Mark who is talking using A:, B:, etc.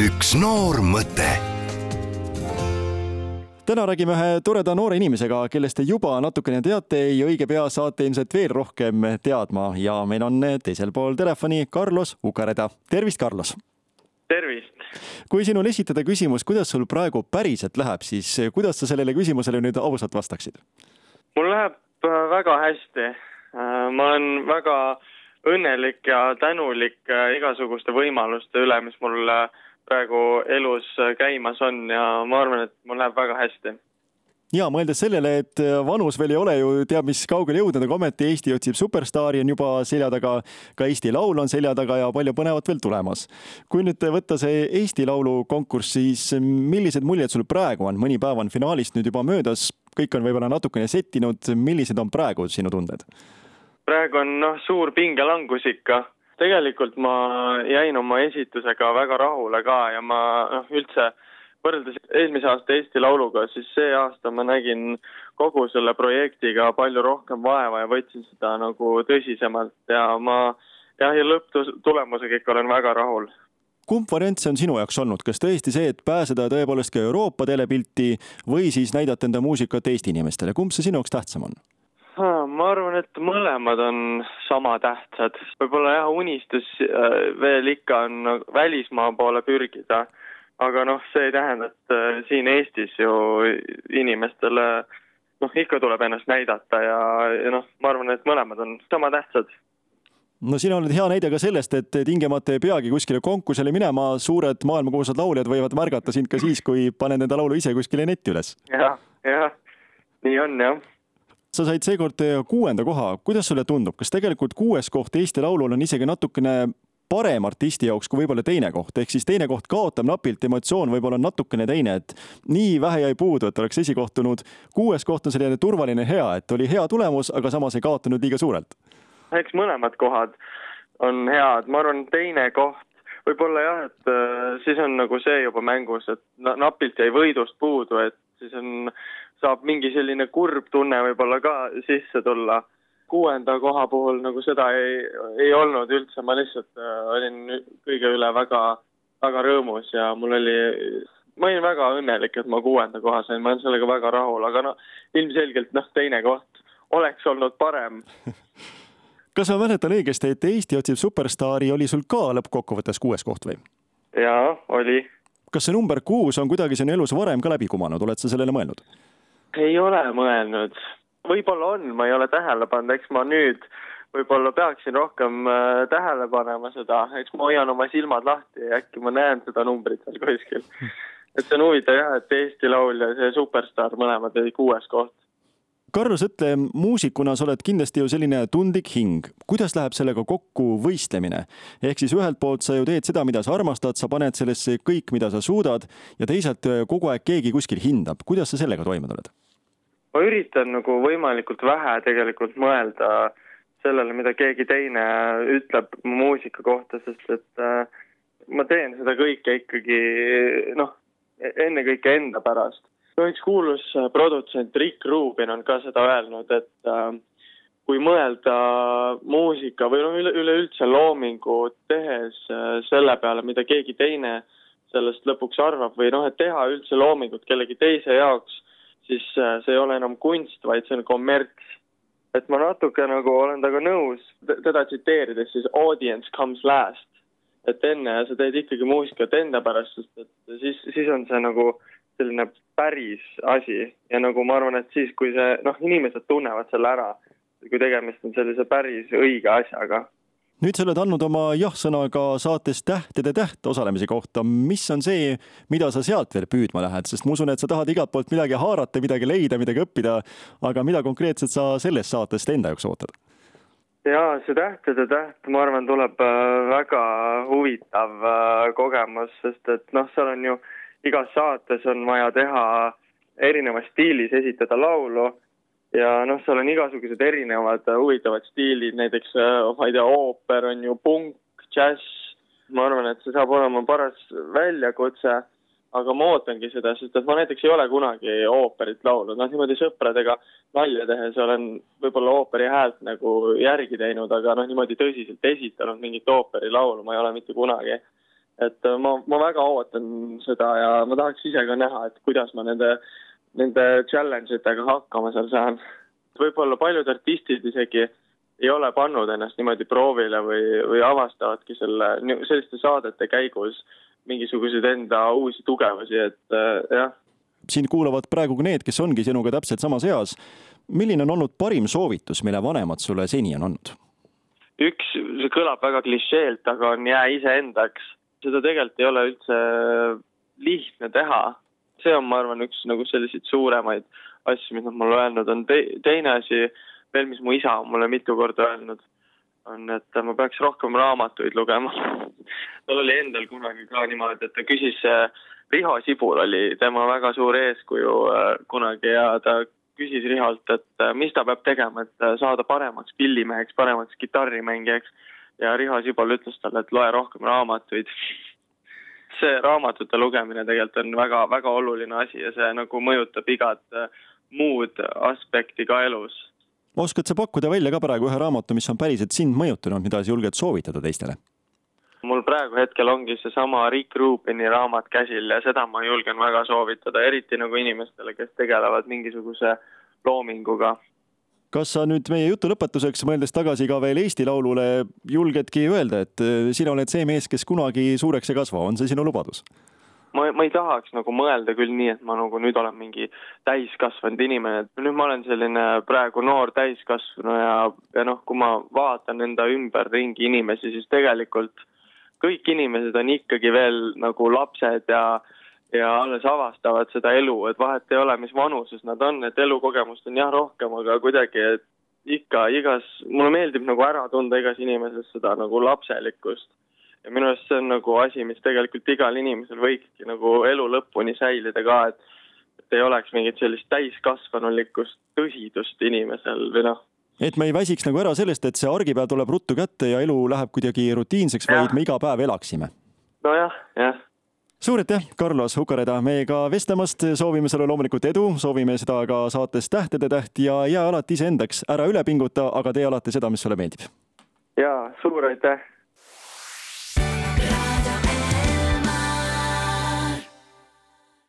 A: üks noor mõte täna räägime ühe toreda noore inimesega, kellest te juba natukene teate ja õige pea saate ilmselt veel rohkem teadma ja meil on teisel pool telefoni Carlos Ukareda. tervist, Carlos!
B: tervist!
A: kui sinule esitada küsimus, kuidas sul praegu päriselt läheb, siis kuidas sa sellele küsimusele nüüd ausalt vastaksid?
B: mul läheb äh, väga hästi. Äh, ma olen väga õnnelik ja tänulik äh, igasuguste võimaluste üle, mis mul praegu elus käimas on ja ma arvan, et mul läheb väga hästi
A: ja mõeldes sellele, et vanus veel ei ole ju teab mis kaugele jõudnud, aga ometi Eesti otsib superstaari on juba selja taga, ka Eesti Laul on selja taga ja palju põnevat veel tulemas. kui nüüd võtta see Eesti Laulu konkurss, siis millised muljed sul praegu on, mõni päev on finaalist nüüd juba möödas, kõik on võib-olla natukene settinud, millised on praegu sinu tunded?
B: praegu on noh, suur pingelangus ikka tegelikult ma jäin oma esitusega väga rahule ka ja ma noh, üldse võrreldes eelmise aasta Eesti Lauluga, siis see aasta ma nägin kogu selle projektiga palju rohkem vaeva ja võtsin seda nagu tõsisemalt ja ma jah, ja lõpptulemusega ikka olen väga rahul.
A: Kumb variant see on sinu jaoks olnud, kas tõesti see, et pääseda tõepoolest ka Euroopa telepilti või siis näidata enda muusikat Eesti inimestele, kumb see sinu jaoks tähtsam on?
B: Et mõlemad on sama tähtsad. võib-olla jah, unistus äh, veel ikka on välismaa poole pürgida, aga noh, see ei tähenda, et äh, siin Eestis ju inimestele noh, ikka tuleb ennast näidata ja, ja noh, ma arvan, et mõlemad on sama tähtsad.
A: No sina oled hea näide ka sellest, et tingimata ei peagi kuskile konkursile minema, suured maailmakuulsad lauljad võivad märgata sind ka siis, kui paned enda laulu ise kuskile netti üles.
B: Ja,. jah, jah, nii on jah
A: sa said seekord kuuenda koha, kuidas sulle tundub, kas tegelikult kuues koht Eesti Laulul on isegi natukene parem artisti jaoks kui võib-olla teine koht, ehk siis teine koht kaotab napilt, emotsioon võib-olla on natukene teine, et nii vähe jäi puudu, et oleks esikohtunud. kuues koht on selline turvaline hea, et oli hea tulemus, aga samas ei kaotanud liiga suurelt.
B: eks mõlemad kohad on head, ma arvan, teine koht võib-olla jah, et äh, siis on nagu see juba mängus, et napilt jäi võidust puudu, et siis on saab mingi selline kurb tunne võib-olla ka sisse tulla. kuuenda koha puhul nagu seda ei, ei olnud üldse, ma lihtsalt äh, olin kõige üle väga, väga rõõmus ja mul oli, ma olin väga õnnelik, et ma kuuenda koha sain, ma olen sellega väga rahul, aga no ilmselgelt noh, teine koht oleks olnud parem
A: kas ma mäletan õigesti, et Eesti otsib superstaari oli sul ka lõppkokkuvõttes kuues koht või?
B: jaa, oli.
A: Kas see number kuus on kuidagi sinu elus varem ka läbi kumanud, oled sa sellele mõelnud?
B: ei ole mõelnud, võib-olla on, ma ei ole tähele pannud, eks ma nüüd võib-olla peaksin rohkem äh, tähele panema seda, eks ma hoian oma silmad lahti ja äkki ma näen seda numbrit seal kuskil. et see on huvitav jah, et Eesti Laul ja see Superstaar mõlemad olid kuues koht.
A: Carlos, ütle, muusikuna sa oled kindlasti ju selline tundlik hing. kuidas läheb sellega kokku võistlemine? ehk siis ühelt poolt sa ju teed seda, mida sa armastad, sa paned sellesse kõik, mida sa suudad ja teisalt äh, kogu aeg keegi kuskil hindab. kuidas sa sellega toime tuled?
B: ma üritan nagu võimalikult vähe tegelikult mõelda sellele, mida keegi teine ütleb muusika kohta, sest et äh, ma teen seda kõike ikkagi noh, ennekõike enda pärast. Üks kuulus äh, produtsent Rick Rubin on ka seda öelnud, et äh, kui mõelda muusika või noh, üle, üleüldse loomingu tehes äh, selle peale, mida keegi teine sellest lõpuks arvab või noh, et teha üldse loomingut kellegi teise jaoks siis äh, see ei ole enam kunst, vaid see on kommerts. et ma natuke nagu olen temaga nõus, teda tsiteerides siis audience comes last. et enne sa teed ikkagi muusikat enda pärast, sest et siis, siis on see nagu selline päris asi ja nagu ma arvan, et siis, kui see noh, inimesed tunnevad selle ära, kui tegemist on sellise päris õige asjaga
A: nüüd sa oled andnud oma jah-sõna ka saates Tähtede täht osalemise kohta. mis on see, mida sa sealt veel püüdma lähed, sest ma usun, et sa tahad igalt poolt midagi haarata, midagi leida, midagi õppida. aga mida konkreetselt sa sellest saatest enda jaoks ootad?
B: ja see Tähtede täht, ma arvan, tuleb äh, väga huvitav äh, kogemus, sest et noh, seal on ju igas saates on vaja teha erinevas stiilis esitada laulu ja noh, seal on igasugused erinevad huvitavad stiilid, näiteks äh, ma ei tea, ooper on ju punk, džäss, ma arvan, et see saab olema paras väljakutse, aga ma ootangi seda, sest et ma näiteks ei ole kunagi ooperit laulnud, noh niimoodi sõpradega nalja tehes olen võib-olla ooperi häält nagu järgi teinud, aga noh, niimoodi tõsiselt esitanud mingit ooperilaulu ma ei ole mitte kunagi. Et äh, ma, ma väga ootan seda ja ma tahaks ise ka näha, et kuidas ma nende, nende challenge itega hakkama seal saan. võib-olla paljud artistid isegi ei ole pannud ennast niimoodi proovile või, või avastavadki selle, selliste saadete käigus mingisuguseid enda uusi tugevusi, et äh, jah.
A: sind kuulavad praegu ka need, kes ongi sinuga täpselt samas eas. milline on olnud parim soovitus, mille vanemad sulle seni on andnud?
B: üks, see kõlab väga klišeelt, aga on jää iseendaks. Seda tegelikult ei ole üldse lihtne teha. see on, ma arvan, üks nagu selliseid suuremaid asju, mida mulle öelnud on Te. teine asi veel, mis mu isa on mulle mitu korda öelnud, on, et ma peaks rohkem raamatuid lugema tal oli endal kunagi ka niimoodi, et ta küsis, Riho Sibul oli tema väga suur eeskuju äh, kunagi ja ta küsis Riholt, et äh, mis ta peab tegema, et äh, saada paremaks pillimeheks, paremaks kitarrimängijaks. Ja Riho Sibul ütles talle, et loe rohkem raamatuid. see raamatute lugemine tegelikult on väga-väga oluline asi ja see nagu mõjutab igat muud aspekti ka elus.
A: oskad sa pakkuda välja ka praegu ühe raamatu, mis on päriselt sind mõjutanud, mida sa julged soovitada teistele?
B: mul praegu hetkel ongi seesama Rick Rubini raamat käsil ja seda ma julgen väga soovitada, eriti nagu inimestele, kes tegelevad mingisuguse loominguga.
A: Kas sa nüüd meie jutu lõpetuseks, mõeldes tagasi ka veel Eesti Laulule, julgedki öelda, et äh, sina oled see mees, kes kunagi suureks ei kasva, on see sinu lubadus?
B: ma, ma ei tahaks nagu mõelda küll nii, et ma nagu nüüd olen mingi täiskasvanud inimene, et nüüd ma olen selline praegu noor täiskasvanu ja, ja noh, kui ma vaatan enda ümberringi inimesi, siis tegelikult kõik inimesed on ikkagi veel nagu lapsed ja ja alles avastavad seda elu, et vahet ei ole, mis vanuses nad on, et elukogemust on jah rohkem, aga kuidagi, et ikka igas, mulle meeldib nagu ära tunda igas inimeses seda nagu lapselikkust. ja minu arust see on nagu asi, mis tegelikult igal inimesel võikski nagu elu lõpuni säilida ka, et et ei oleks mingit sellist täiskasvanulikkust tõsidust inimesel või noh,
A: et me ei väsiks nagu ära sellest, et see argipäev tuleb ruttu kätte ja elu läheb kuidagi rutiinseks, vaid me iga päev elaksime.
B: nojah, jah
A: suur aitäh, Carlos Ukareda, meiega vestlemast, soovime sulle loomulikult edu, soovime seda ka saates Tähtede täht ja jää alati iseendaks, ära üle pinguta, aga tee alati seda, mis sulle meeldib.
B: ja suur aitäh